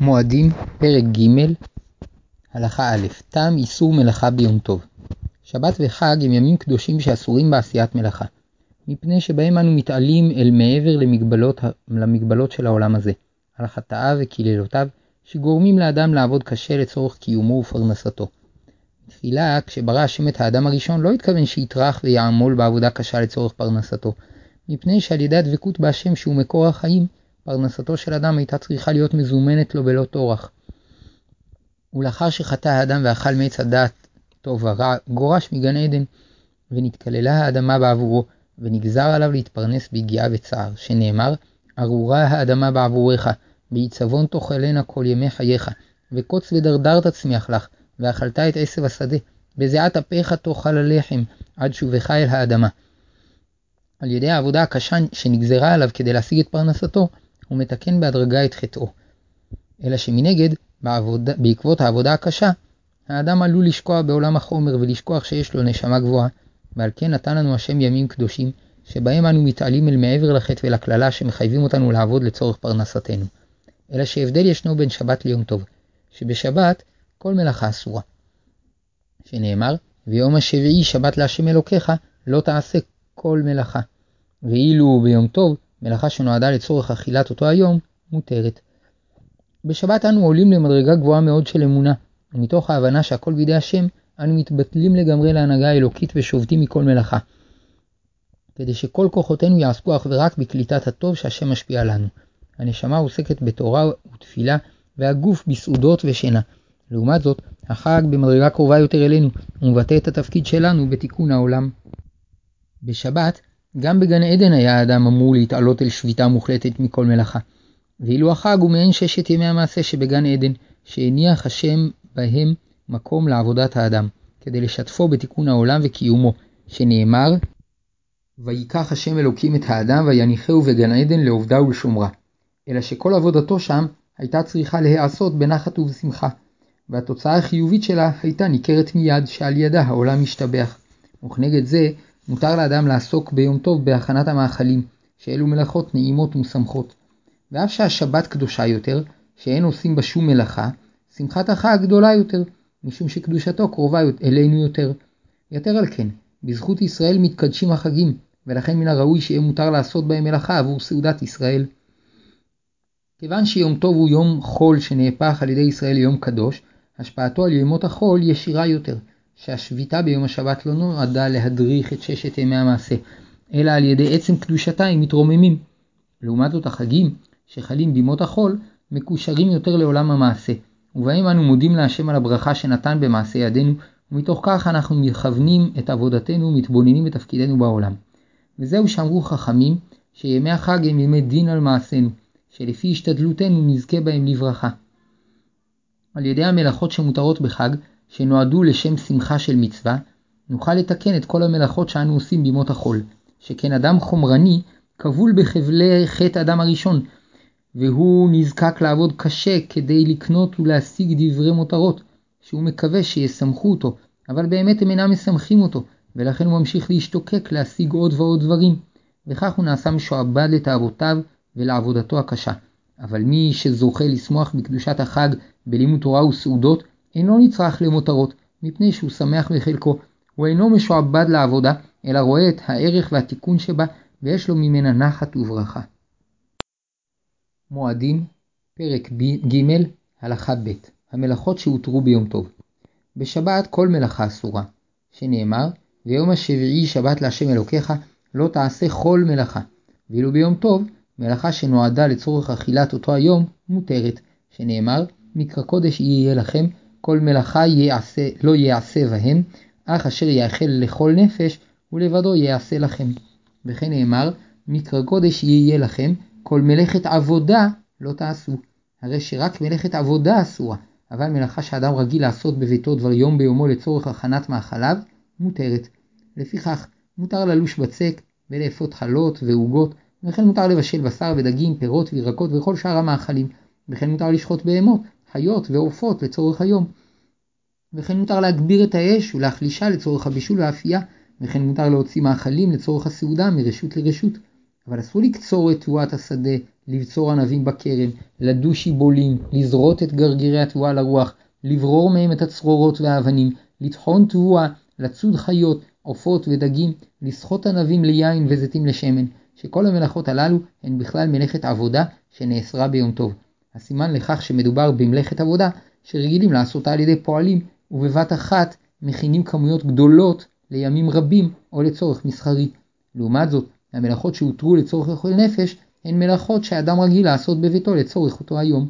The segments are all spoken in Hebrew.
מועדים, פרק ג', הלכה א', טעם איסור מלאכה ביום טוב. שבת וחג הם ימים קדושים שאסורים בעשיית מלאכה, מפני שבהם אנו מתעלים אל מעבר למגבלות, למגבלות של העולם הזה, על חטאיו וקללותיו, שגורמים לאדם לעבוד קשה לצורך קיומו ופרנסתו. תחילה, כשברא השם את האדם הראשון, לא התכוון שיטרח ויעמול בעבודה קשה לצורך פרנסתו, מפני שעל ידי הדבקות בהשם שהוא מקור החיים, פרנסתו של אדם הייתה צריכה להיות מזומנת לו בלא טורח. ולאחר שחטא האדם ואכל מעץ הדעת טוב ורע, גורש מגן עדן, ונתקללה האדמה בעבורו, ונגזר עליו להתפרנס ביגיעה וצער, שנאמר, ארורה האדמה בעבורך, בעיצבון תאכלנה כל ימי חייך, וקוץ ודרדר תצמיח לך, ואכלת את עשב השדה, בזיעת אפיך תאכל הלחם, עד שובך אל האדמה. על ידי העבודה הקשה שנגזרה עליו כדי להשיג את פרנסתו, הוא מתקן בהדרגה את חטאו. אלא שמנגד, בעבודה, בעקבות העבודה הקשה, האדם עלול לשקוע בעולם החומר ולשכוח שיש לו נשמה גבוהה, ועל כן נתן לנו השם ימים קדושים, שבהם אנו מתעלים אל מעבר לחטא ולקללה שמחייבים אותנו לעבוד לצורך פרנסתנו. אלא שהבדל ישנו בין שבת ליום טוב, שבשבת כל מלאכה אסורה. שנאמר, ויום השביעי שבת להשם אלוקיך, לא תעשה כל מלאכה. ואילו ביום טוב, מלאכה שנועדה לצורך אכילת אותו היום, מותרת. בשבת אנו עולים למדרגה גבוהה מאוד של אמונה, ומתוך ההבנה שהכל בידי השם, אנו מתבטלים לגמרי להנהגה האלוקית ושובתים מכל מלאכה. כדי שכל כוחותינו יעסקו אך ורק בקליטת הטוב שהשם משפיע לנו. הנשמה עוסקת בתורה ותפילה, והגוף בסעודות ושינה. לעומת זאת, החג במדרגה קרובה יותר אלינו, ומבטא את התפקיד שלנו בתיקון העולם. בשבת, גם בגן עדן היה האדם אמור להתעלות אל שביתה מוחלטת מכל מלאכה. ואילו החג הוא מעין ששת ימי המעשה שבגן עדן, שהניח השם בהם מקום לעבודת האדם, כדי לשתפו בתיקון העולם וקיומו, שנאמר, ויקח השם אלוקים את האדם ויניחהו בגן עדן לעובדה ולשומרה. אלא שכל עבודתו שם הייתה צריכה להיעשות בנחת ובשמחה, והתוצאה החיובית שלה הייתה ניכרת מיד שעל ידה העולם משתבח. וכנגד זה, מותר לאדם לעסוק ביום טוב בהכנת המאכלים, שאלו מלאכות נעימות ומשמחות. ואף שהשבת קדושה יותר, שאין עושים בה שום מלאכה, שמחת החג גדולה יותר, משום שקדושתו קרובה אלינו יותר. יתר על כן, בזכות ישראל מתקדשים החגים, ולכן מן הראוי שיהיה מותר לעשות בהם מלאכה עבור סעודת ישראל. כיוון שיום טוב הוא יום חול שנהפך על ידי ישראל ליום קדוש, השפעתו על ימות החול ישירה יותר, שהשביתה ביום השבת לא נועדה להדריך את ששת ימי המעשה, אלא על ידי עצם קדושתה הם מתרוממים. לעומת זאת החגים, שחלים בימות החול, מקושרים יותר לעולם המעשה, ובהם אנו מודים להשם על הברכה שנתן במעשה ידינו, ומתוך כך אנחנו מכוונים את עבודתנו ומתבוננים בתפקידנו בעולם. וזהו שאמרו חכמים, שימי החג הם ימי דין על מעשינו, שלפי השתדלותנו נזכה בהם לברכה. על ידי המלאכות שמותרות בחג, שנועדו לשם שמחה של מצווה, נוכל לתקן את כל המלאכות שאנו עושים בימות החול, שכן אדם חומרני כבול בחבלי חטא אדם הראשון, והוא נזקק לעבוד קשה כדי לקנות ולהשיג דברי מותרות, שהוא מקווה שישמחו אותו, אבל באמת הם אינם משמחים אותו, ולכן הוא ממשיך להשתוקק להשיג עוד ועוד דברים, וכך הוא נעשה משועבד לתאוותיו ולעבודתו הקשה. אבל מי שזוכה לשמוח בקדושת החג בלימוד תורה וסעודות, אינו נצרך למותרות, מפני שהוא שמח בחלקו. הוא אינו משועבד לעבודה, אלא רואה את הערך והתיקון שבה, ויש לו ממנה נחת וברכה. מועדים, פרק ג', הלכה ב', המלאכות שהותרו ביום טוב. בשבת כל מלאכה אסורה, שנאמר, ויום השביעי שבת להשם אלוקיך, לא תעשה כל מלאכה. ואילו ביום טוב, מלאכה שנועדה לצורך אכילת אותו היום, מותרת, שנאמר, מקרא קודש יהיה לכם, כל מלאכה יעשה, לא יעשה בהם, אך אשר יאכל לכל נפש, ולבדו יעשה לכם. וכן נאמר, מקרא קודש יהיה לכם, כל מלאכת עבודה לא תעשו. הרי שרק מלאכת עבודה אסורה, אבל מלאכה שאדם רגיל לעשות בביתו דבר יום ביומו לצורך הכנת מאכליו, מותרת. לפיכך, מותר ללוש בצק ולאפות חלות ועוגות, וכן מותר לבשל בשר ודגים, פירות וירקות וכל שאר המאכלים, וכן מותר לשחוט בהמות, חיות ועופות לצורך היום. וכן מותר להגביר את האש ולהחלישה לצורך הבישול והאפייה, וכן מותר להוציא מאכלים לצורך הסעודה מרשות לרשות. אבל אסור לקצור את תבואת השדה, לבצור ענבים בכרם, לדוש שיבולים, לזרות את גרגירי התבואה לרוח, לברור מהם את הצרורות והאבנים, לטחון תבואה, לצוד חיות, עופות ודגים, לסחוט ענבים ליין וזיתים לשמן, שכל המלאכות הללו הן בכלל מלאכת עבודה שנאסרה ביום טוב. הסימן לכך שמדובר במלאכת עבודה שרגילים לעשותה על ידי פועלים, ובבת אחת מכינים כמויות גדולות לימים רבים או לצורך מסחרי. לעומת זאת, המלאכות שהותרו לצורך אוכל נפש הן מלאכות שאדם רגיל לעשות בביתו לצורך אותו היום.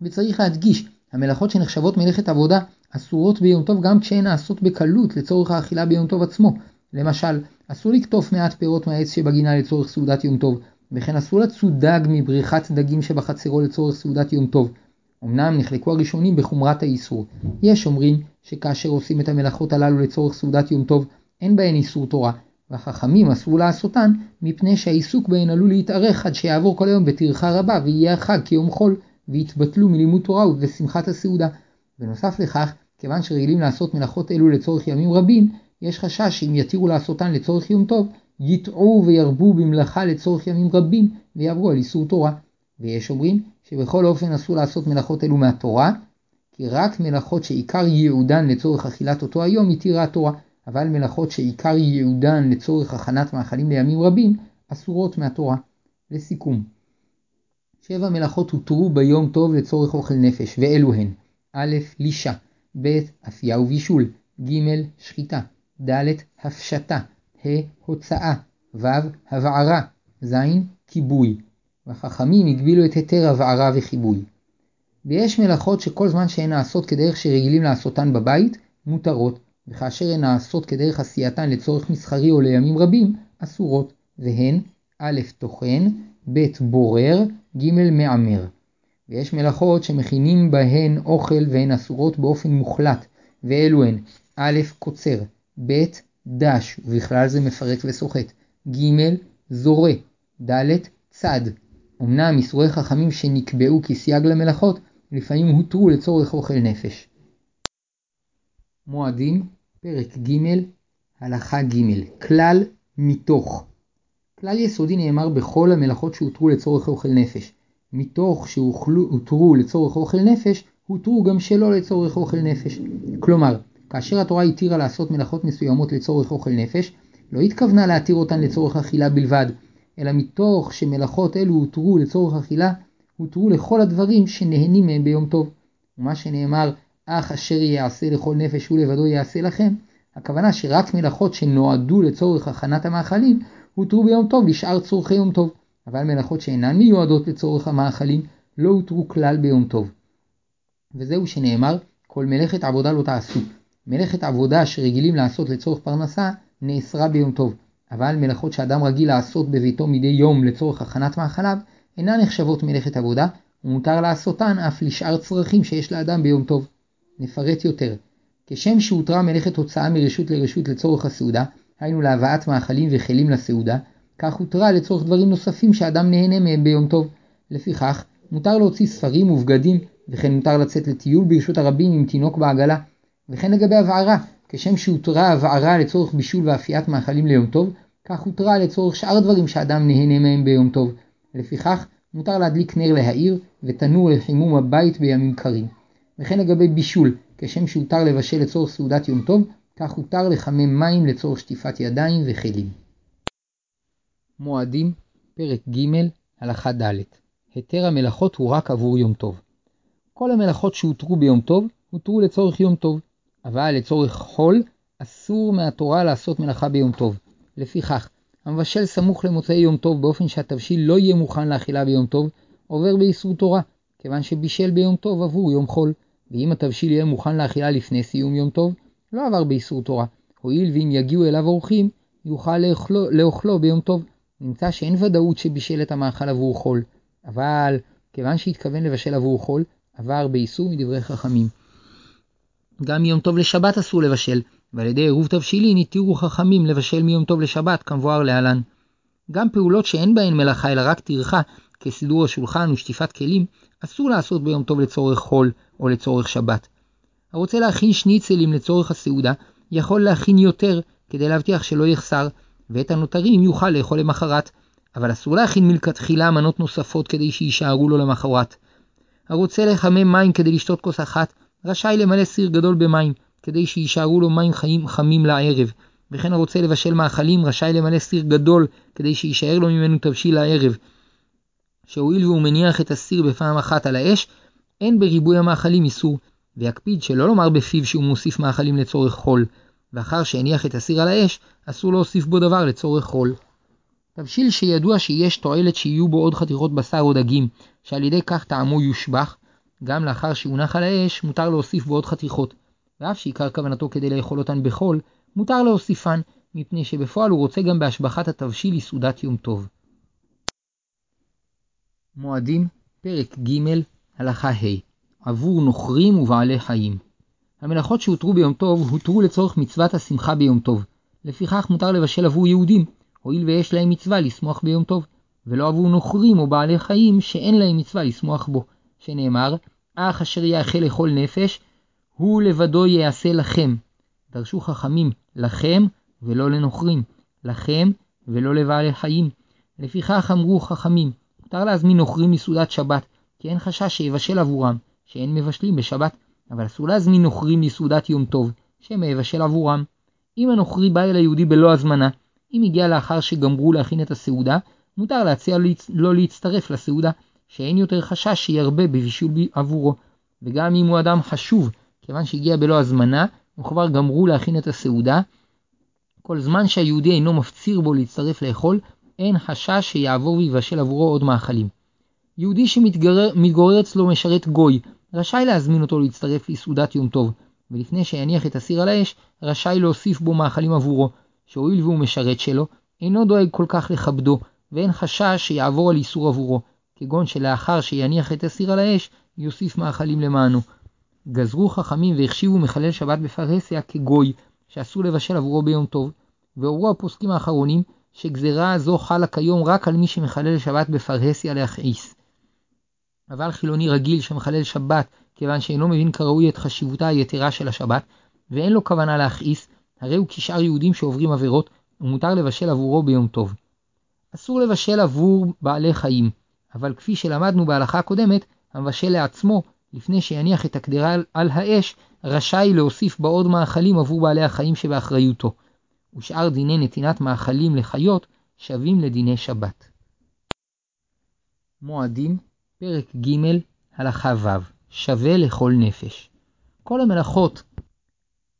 וצריך להדגיש, המלאכות שנחשבות מלאכת עבודה אסורות ביום טוב גם כשהן נעשות בקלות לצורך האכילה ביום טוב עצמו. למשל, אסור לקטוף מעט פירות מהעץ שבגינה לצורך סעודת יום טוב, וכן אסור לצוד דג מבריכת דגים שבחצרו לצורך סעודת יום טוב. אמנם נחלקו הראשונים בחומרת האיסור. יש אומרים שכאשר עושים את המלאכות הללו לצורך סעודת יום טוב, אין בהן איסור תורה, והחכמים אסרו לעשותן מפני שהעיסוק בהן עלול להתארך עד שיעבור כל היום בטרחה רבה ויהיה החג כיום חול, ויתבטלו מלימוד תורה ובשמחת הסעודה. בנוסף לכך, כיוון שרגילים לעשות מלאכות אלו לצורך ימים רבים, יש חשש שאם יתירו לעשותן לצורך יום טוב, יטעו וירבו במלאכה לצורך ימים רבים ויעברו על איסור תורה. ויש אומרים שבכל אופן אסור לעשות מלאכות אלו מהתורה, כי רק מלאכות שעיקר ייעודן לצורך אכילת אותו היום התירה התורה, אבל מלאכות שעיקר ייעודן לצורך הכנת מאכלים לימים רבים אסורות מהתורה. לסיכום שבע מלאכות הותרו ביום טוב לצורך אוכל נפש, ואלו הן א', לישה, ב', אפייה ובישול, ג', שחיטה, ד', הפשטה, ה', הוצאה, ו', הבערה, ז', כיבוי. והחכמים הגבילו את היתר הבערה וכיבוי. ויש מלאכות שכל זמן שהן נעשות כדרך שרגילים לעשותן בבית, מותרות, וכאשר הן נעשות כדרך עשייתן לצורך מסחרי או לימים רבים, אסורות, והן א', טוחן, ב', בורר, ג', מעמר. ויש מלאכות שמכינים בהן אוכל והן אסורות באופן מוחלט, ואלו הן א', קוצר, ב', דש, ובכלל זה מפרק וסוחט, ג', זורה, ד', צד. אמנם איסורי חכמים שנקבעו כסייג למלאכות, לפעמים הותרו לצורך אוכל נפש. מועדים, פרק ג', הלכה ג', כלל מתוך. כלל יסודי נאמר בכל המלאכות שהותרו לצורך אוכל נפש. מתוך שהותרו לצורך אוכל נפש, הותרו גם שלא לצורך אוכל נפש. כלומר, כאשר התורה התירה לעשות מלאכות מסוימות לצורך אוכל נפש, לא התכוונה להתיר אותן לצורך אכילה בלבד, אלא מתוך שמלאכות אלו הותרו לצורך אכילה, הותרו לכל הדברים שנהנים מהם ביום טוב. ומה שנאמר, אך אשר יעשה לכל נפש הוא לבדו יעשה לכם, הכוונה שרק מלאכות שנועדו לצורך הכנת המאכלים, הותרו ביום טוב לשאר צורכי יום טוב, אבל מלאכות שאינן מיועדות לצורך המאכלים, לא הותרו כלל ביום טוב. וזהו שנאמר, כל מלאכת עבודה לא תעשו. מלאכת עבודה שרגילים לעשות לצורך פרנסה, נאסרה ביום טוב. אבל מלאכות שאדם רגיל לעשות בביתו מדי יום לצורך הכנת מאכליו, אינן נחשבות מלאכת עבודה, ומותר לעשותן אף לשאר צרכים שיש לאדם ביום טוב. נפרט יותר. כשם שהותרה מלאכת הוצאה מרשות לרשות לצורך הסעודה, היינו להבאת מאכלים וכלים לסעודה, כך הותרה לצורך דברים נוספים שאדם נהנה מהם ביום טוב. לפיכך, מותר להוציא ספרים ובגדים, וכן מותר לצאת לטיול ברשות הרבים עם תינוק בעגלה. וכן לגבי הבערה, כשם שהותרה הבערה לצורך בישול ואפיית מאכלים ליום טוב, כך הותרה לצורך שאר דברים שאדם נהנה מהם ביום טוב. לפיכך, מותר להדליק נר להעיר ותנור לחימום הבית בימים קרים. וכן לגבי בישול, כשם שהותר לבשל לצורך סעודת יום טוב, כך הותר לחמם מים לצורך שטיפת ידיים וכלים. מועדים, פרק ג', הלכה ד' היתר המלאכות הוא רק עבור יום טוב. כל המלאכות שהותרו ביום טוב, הותרו לצורך יום טוב, אבל לצורך חול, אסור מהתורה לעשות מלאכה ביום טוב. לפיכך, המבשל סמוך למוצאי יום טוב באופן שהתבשיל לא יהיה מוכן לאכילה ביום טוב, עובר באיסור תורה, כיוון שבישל ביום טוב עבור יום חול, ואם התבשיל יהיה מוכן לאכילה לפני סיום יום טוב, לא עבר באיסור תורה, הואיל ואם יגיעו אליו אורחים, יוכל לאכלו, לאכלו ביום טוב. נמצא שאין ודאות שבישל את המאכל עבור חול, אבל כיוון שהתכוון לבשל עבור חול, עבר באיסור מדברי חכמים. גם מיום טוב לשבת אסור לבשל, ועל ידי עירוב תבשילין התירו חכמים לבשל מיום טוב לשבת כמבואר להלן. גם פעולות שאין בהן מלאכה אלא רק טרחה, כסידור השולחן ושטיפת כלים, אסור לעשות ביום טוב לצורך חול או לצורך שבת. הרוצה להכין שניצלים לצורך הסעודה, יכול להכין יותר כדי להבטיח שלא יחסר, ואת הנותרים יוכל לאכול למחרת, אבל אסור להכין מלכתחילה מנות נוספות כדי שיישארו לו למחרת. הרוצה לחמם מים כדי לשתות כוס אחת, רשאי למלא סיר גדול במים, כדי שיישארו לו מים חיים חמים לערב. וכן הרוצה לבשל מאכלים, רשאי למלא סיר גדול, כדי שיישאר לו ממנו תבשיל לערב. שהואיל והוא מניח את הסיר בפעם אחת על האש, אין בריבוי המאכלים איסור, ויקפיד שלא לומר בפיו שהוא מוסיף מאכלים לצורך חול, ואחר שהניח את הסיר על האש, אסור להוסיף בו דבר לצורך חול. תבשיל שידוע שיש תועלת שיהיו בו עוד חתיכות בשר או דגים, שעל ידי כך טעמו יושבח, גם לאחר שהונח על האש, מותר להוסיף בו עוד חתיכות, ואף שעיקר כוונתו כדי לאכול אותן בחול, מותר להוסיפן, מפני שבפועל הוא רוצה גם בהשבחת התבשיל לסעודת יום טוב. מועדים, פרק ג', הלכה ה' עבור נוכרים ובעלי חיים. המלאכות שהותרו ביום טוב הותרו לצורך מצוות השמחה ביום טוב. לפיכך מותר לבשל עבור יהודים, הואיל ויש להם מצווה לשמוח ביום טוב, ולא עבור נוכרים או בעלי חיים שאין להם מצווה לשמוח בו, שנאמר, אך אשר יאכל לכל נפש, הוא לבדו יעשה לכם. דרשו חכמים לכם ולא לנוכרים, לכם ולא לבעלי חיים. לפיכך אמרו חכמים, מותר להזמין נוכרים מסעודת שבת, כי אין חשש שיבשל עבורם, שאין מבשלים בשבת, אבל אסור להזמין נוכרים מסעודת יום טוב, שמא יבשל עבורם. אם הנוכרי בא אל היהודי בלא הזמנה, אם הגיע לאחר שגמרו להכין את הסעודה, מותר להציע לא להצטרף לסעודה, שאין יותר חשש שירבה בבישול עבורו. וגם אם הוא אדם חשוב, כיוון שהגיע בלא הזמנה, וכבר גמרו להכין את הסעודה, כל זמן שהיהודי אינו מפציר בו להצטרף לאכול, אין חשש שיעבור ויבשל עבורו עוד מאכלים. יהודי שמתגורר אצלו משרת גוי, רשאי להזמין אותו להצטרף לסעודת יום טוב, ולפני שיניח את הסיר על האש, רשאי להוסיף בו מאכלים עבורו, שהואיל והוא משרת שלו, אינו דואג כל כך לכבדו, ואין חשש שיעבור על איסור עבורו, כגון שלאחר שיניח את הסיר על האש, יוסיף מאכלים למענו. גזרו חכמים והחשיבו מחלל שבת בפרהסיה כגוי, שאסור לבשל עבורו ביום טוב, והורו הפוסקים האחרונים שגזירה זו חלה כיום רק על מי שמחלל שבת בפרהסיה להכעיס. אבל חילוני רגיל שמחלל שבת כיוון שאינו מבין כראוי את חשיבותה היתרה של השבת, ואין לו כוונה להכעיס, הרי הוא כשאר יהודים שעוברים עבירות, ומותר לבשל עבורו ביום טוב. אסור לבשל עבור בעלי חיים, אבל כפי שלמדנו בהלכה הקודמת, המבשל לעצמו, לפני שיניח את הקדרה על האש, רשאי להוסיף בה עוד מאכלים עבור בעלי החיים שבאחריותו. ושאר דיני נתינת מאכלים לחיות שווים לדיני שבת. מועדים, פרק ג', הלכה ו', שווה לכל נפש. כל המלאכות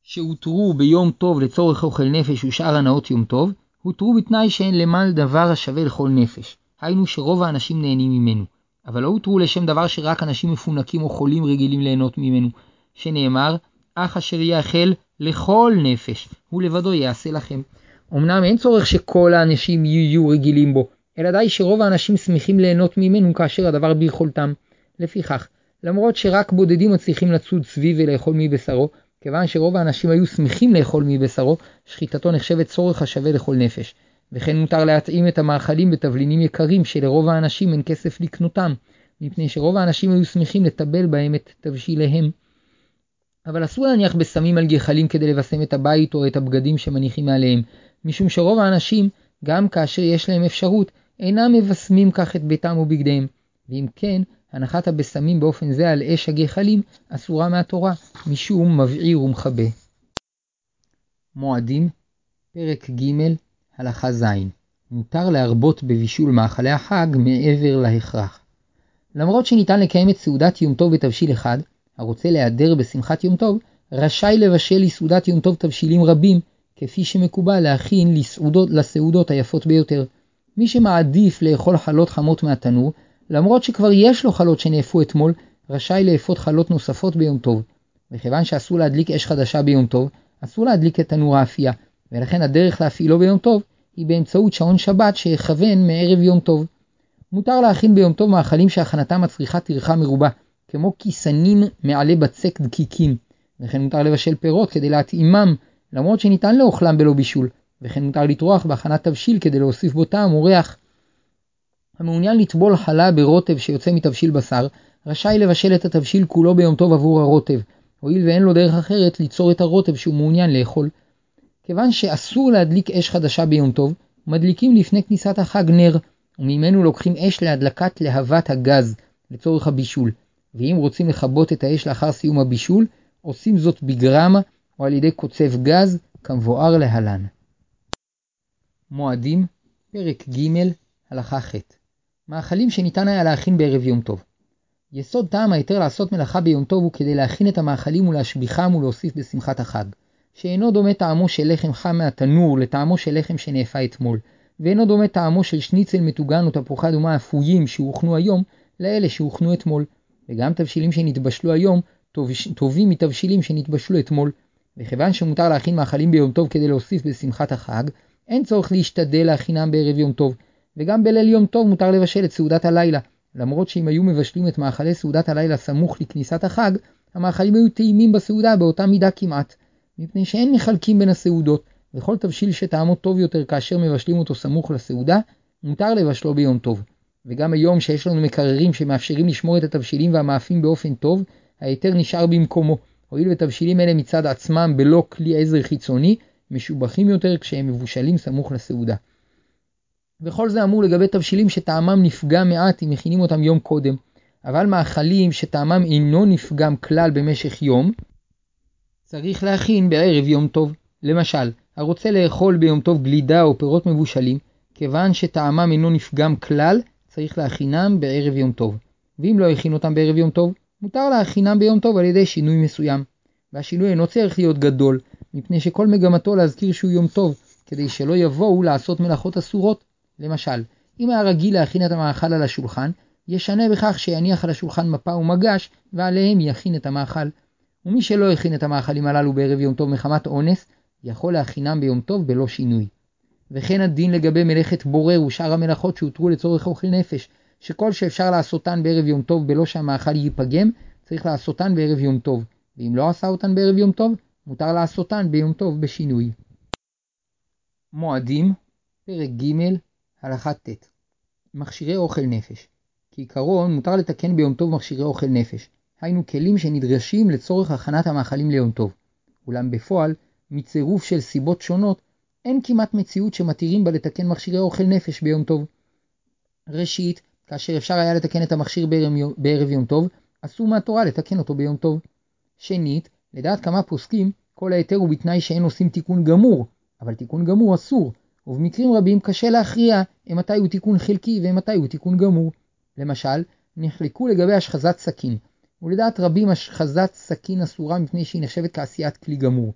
שהותרו ביום טוב לצורך אוכל נפש ושאר הנאות יום טוב, הותרו בתנאי שאין למעל דבר השווה לכל נפש, היינו שרוב האנשים נהנים ממנו, אבל לא הותרו לשם דבר שרק אנשים מפונקים או חולים רגילים ליהנות ממנו, שנאמר, אך אשר יאכל לכל נפש, הוא לבדו יעשה לכם. אמנם אין צורך שכל האנשים יהיו רגילים בו, אלא די שרוב האנשים שמחים ליהנות ממנו כאשר הדבר ביכולתם. לפיכך, למרות שרק בודדים מצליחים לצוד סביב ולאכול מבשרו, כיוון שרוב האנשים היו שמחים לאכול מבשרו, שחיטתו נחשבת צורך השווה לכל נפש. וכן מותר להתאים את המאכלים בתבלינים יקרים שלרוב האנשים אין כסף לקנותם, מפני שרוב האנשים היו שמחים לטבל בהם את תבשיליהם. אבל אסור להניח בסמים על גחלים כדי לבשם את הבית או את הבגדים שמניחים מעליהם, משום שרוב האנשים, גם כאשר יש להם אפשרות, אינם מבשמים כך את ביתם ובגדיהם. ואם כן, הנחת הבשמים באופן זה על אש הגחלים אסורה מהתורה, משום מבעיר ומכבה. מועדים, פרק ג', הלכה ז' מותר להרבות בבישול מאכלי החג מעבר להכרח. למרות שניתן לקיים את סעודת יום טוב בתבשיל אחד, הרוצה להיעדר בשמחת יום טוב, רשאי לבשל לסעודת יום טוב תבשילים רבים, כפי שמקובל להכין לסעודות, לסעודות היפות ביותר. מי שמעדיף לאכול חלות חמות מהתנור, למרות שכבר יש לו חלות שנאפו אתמול, רשאי לאפות חלות נוספות ביום טוב. וכיוון שאסור להדליק אש חדשה ביום טוב, אסור להדליק את תנור האפייה, ולכן הדרך להפעילו ביום טוב היא באמצעות שעון שבת שיכוון מערב יום טוב. מותר להכין ביום טוב מאכלים שהכנתם מצריכה טרחה מרובה, כמו כיסנים מעלי בצק דקיקים, וכן מותר לבשל פירות כדי להתאימם, למרות שניתן לאוכלם בלא בישול, וכן מותר לטרוח בהכנת תבשיל כדי להוסיף בו טעם או ריח. המעוניין לטבול חלה ברוטב שיוצא מתבשיל בשר, רשאי לבשל את התבשיל כולו ביום טוב עבור הרוטב, הואיל ואין לו דרך אחרת ליצור את הרוטב שהוא מעוניין לאכול. כיוון שאסור להדליק אש חדשה ביום טוב, מדליקים לפני כניסת החג נר, וממנו לוקחים אש להדלקת להבת הגז לצורך הבישול, ואם רוצים לכבות את האש לאחר סיום הבישול, עושים זאת בגרמה או על ידי קוצב גז, כמבואר להלן. מועדים, פרק ג', הלכה ח' מאכלים שניתן היה להכין בערב יום טוב. יסוד טעם ההיתר לעשות מלאכה ביום טוב הוא כדי להכין את המאכלים ולהשביחם ולהוסיף בשמחת החג. שאינו דומה טעמו של לחם חם מהתנור לטעמו של לחם שנאפה אתמול, ואינו דומה טעמו של שניצל מטוגן או תפוחי אדומה אפויים שהוכנו היום לאלה שהוכנו אתמול. וגם תבשילים שנתבשלו היום טוב, טובים מתבשילים שנתבשלו אתמול. וכיוון שמותר להכין מאכלים ביום טוב כדי להוסיף בשמחת החג, אין צורך להשתדל להכינם בערב יום טוב. וגם בליל יום טוב מותר לבשל את סעודת הלילה, למרות שאם היו מבשלים את מאכלי סעודת הלילה סמוך לכניסת החג, המאכלים היו טעימים בסעודה באותה מידה כמעט. מפני שאין מחלקים בין הסעודות, וכל תבשיל שטעמו טוב יותר כאשר מבשלים אותו סמוך לסעודה, מותר לבשלו ביום טוב. וגם היום שיש לנו מקררים שמאפשרים לשמור את התבשילים והמאפים באופן טוב, ההיתר נשאר במקומו, הואיל ותבשילים אלה מצד עצמם בלא כלי עזר חיצוני, משובחים יותר כשהם מבושלים סמוך לסעודה. וכל זה אמור לגבי תבשילים שטעמם נפגע מעט אם מכינים אותם יום קודם, אבל מאכלים שטעמם אינו נפגם כלל במשך יום, צריך להכין בערב יום טוב. למשל, הרוצה לאכול ביום טוב גלידה או פירות מבושלים, כיוון שטעמם אינו נפגם כלל, צריך להכינם בערב יום טוב. ואם לא הכין אותם בערב יום טוב, מותר להכינם ביום טוב על ידי שינוי מסוים. והשינוי אינו צריך להיות גדול, מפני שכל מגמתו להזכיר שהוא יום טוב, כדי שלא יבואו לעשות מלאכות אסורות. למשל, אם היה רגיל להכין את המאכל על השולחן, ישנה בכך שיניח על השולחן מפה ומגש, ועליהם יכין את המאכל. ומי שלא הכין את המאכלים הללו בערב יום טוב מחמת אונס, יכול להכינם ביום טוב בלא שינוי. וכן הדין לגבי מלאכת בורר ושאר המלאכות שהותרו לצורך אוכל נפש, שכל שאפשר לעשותן בערב יום טוב בלא שהמאכל ייפגם, צריך לעשותן בערב יום טוב, ואם לא עשה אותן בערב יום טוב, מותר לעשותן ביום טוב בשינוי. מועדים, פרק ג', הלכה ט' מכשירי אוכל נפש כעיקרון מותר לתקן ביום טוב מכשירי אוכל נפש, היינו כלים שנדרשים לצורך הכנת המאכלים ליום טוב. אולם בפועל, מצירוף של סיבות שונות, אין כמעט מציאות שמתירים בה לתקן מכשירי אוכל נפש ביום טוב. ראשית, כאשר אפשר היה לתקן את המכשיר בערב יום טוב, אסור מהתורה לתקן אותו ביום טוב. שנית, לדעת כמה פוסקים, כל ההיתר הוא בתנאי שאין עושים תיקון גמור, אבל תיקון גמור אסור, ובמקרים רבים קשה להכריע מתי הוא תיקון חלקי ומתי הוא תיקון גמור. למשל, נחלקו לגבי השחזת סכין, ולדעת רבים השחזת סכין אסורה מפני שהיא נחשבת כעשיית כלי גמור.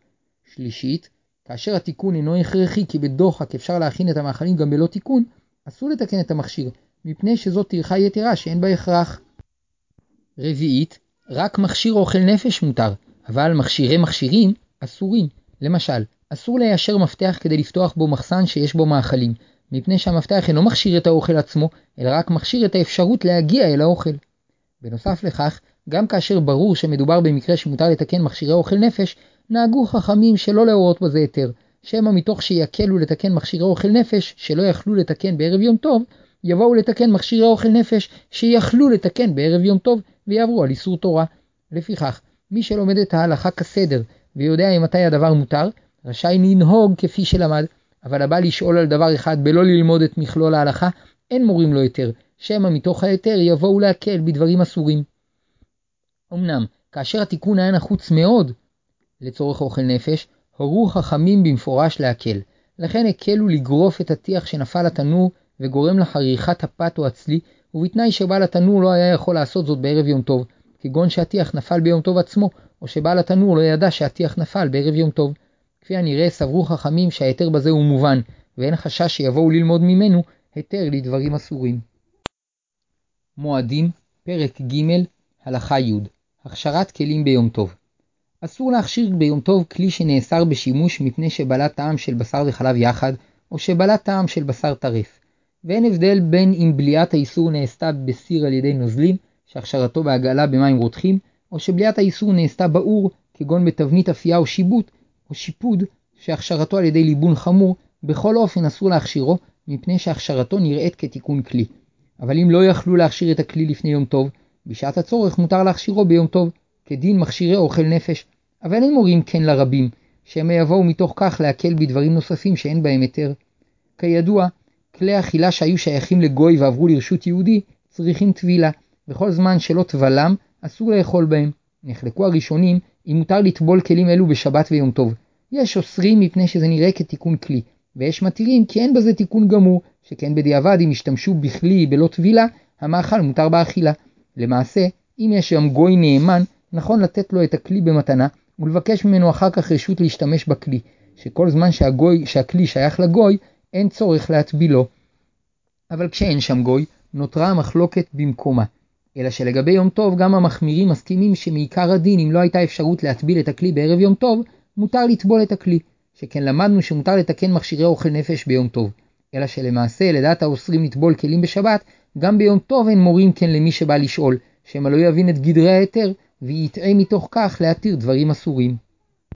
שלישית, כאשר התיקון אינו הכרחי כי בדוחק אפשר להכין את המאכלים גם בלא תיקון, אסור לתקן את המכשיר, מפני שזאת טרחה יתרה שאין בה הכרח. רביעית, רק מכשיר אוכל נפש מותר, אבל מכשירי מכשירים אסורים. למשל, אסור ליישר מפתח כדי לפתוח בו מחסן שיש בו מאכלים, מפני שהמפתח אינו מכשיר את האוכל עצמו, אלא רק מכשיר את האפשרות להגיע אל האוכל. בנוסף לכך, גם כאשר ברור שמדובר במקרה שמותר לתקן מכשירי אוכל נפש, נהגו חכמים שלא להורות בזה היתר, שמא מתוך שיקלו לתקן מכשירי אוכל נפש שלא יכלו לתקן בערב יום טוב, יבואו לתקן מכשירי אוכל נפש שיכלו לתקן בערב יום טוב ויעברו על איסור תורה. לפיכך, מי שלומד את ההלכה כסדר ויודע מתי הדבר מותר, רשאי לנהוג כפי שלמד, אבל הבא לשאול על דבר אחד בלא ללמוד את מכלול ההלכה, אין מורים לו היתר, שמא מתוך ההיתר יבואו להקל בדברים אסורים. אמנם, כאשר התיקון היה נחוץ מאוד לצורך אוכל נפש, הורו חכמים במפורש להקל. לכן הקלו לגרוף את הטיח שנפל לתנור וגורם לחריכת הפת או הצלי, ובתנאי שבעל התנור לא היה יכול לעשות זאת בערב יום טוב, כגון שהטיח נפל ביום טוב עצמו, או שבעל התנור לא ידע שהטיח נפל בערב יום טוב. כפי הנראה סברו חכמים שההיתר בזה הוא מובן, ואין חשש שיבואו ללמוד ממנו היתר לדברים אסורים. מועדים, פרק ג', הלכה י' הכשרת כלים ביום טוב. אסור להכשיר ביום טוב כלי שנאסר בשימוש מפני שבלט טעם של בשר וחלב יחד, או שבלט טעם של בשר טרף. ואין הבדל בין אם בליעת האיסור נעשתה בסיר על ידי נוזלים, שהכשרתו בהגעלה במים רותחים, או שבליעת האיסור נעשתה באור, כגון בתבנית אפייה או שיבוט, או שיפוד, שהכשרתו על ידי ליבון חמור, בכל אופן אסור להכשירו, מפני שהכשרתו נראית כתיקון כלי. אבל אם לא יכלו להכשיר את הכלי לפני יום טוב, בשעת הצורך מותר להכשירו ביום טוב, כדין מכשירי אוכל נפש. אבל אין מורים כן לרבים, שמא יבואו מתוך כך להקל בדברים נוספים שאין בהם היתר. כידוע, כלי אכילה שהיו שייכים לגוי ועברו לרשות יהודי, צריכים טבילה, וכל זמן שלא טבלם, אסור לאכול בהם. נחלקו הראשונים אם מותר לטבול כלים אלו בשבת ויום טוב. יש אוסרים מפני שזה נראה כתיקון כלי, ויש מתירים כי אין בזה תיקון גמור, שכן בדיעבד אם ישתמשו בכלי בלא טבילה, המאכל מותר באכילה. למעשה, אם יש שם גוי נאמן, נכון לתת לו את הכלי במתנה, ולבקש ממנו אחר כך רשות להשתמש בכלי, שכל זמן שהגוי, שהכלי שייך לגוי, אין צורך להטבילו. אבל כשאין שם גוי, נותרה המחלוקת במקומה. אלא שלגבי יום טוב גם המחמירים מסכימים שמעיקר הדין אם לא הייתה אפשרות להטביל את הכלי בערב יום טוב, מותר לטבול את הכלי, שכן למדנו שמותר לתקן מכשירי אוכל נפש ביום טוב. אלא שלמעשה לדעת האוסרים לטבול כלים בשבת, גם ביום טוב אין מורים כן למי שבא לשאול, שמא לא יבין את גדרי ההיתר, ויטעה מתוך כך להתיר דברים אסורים.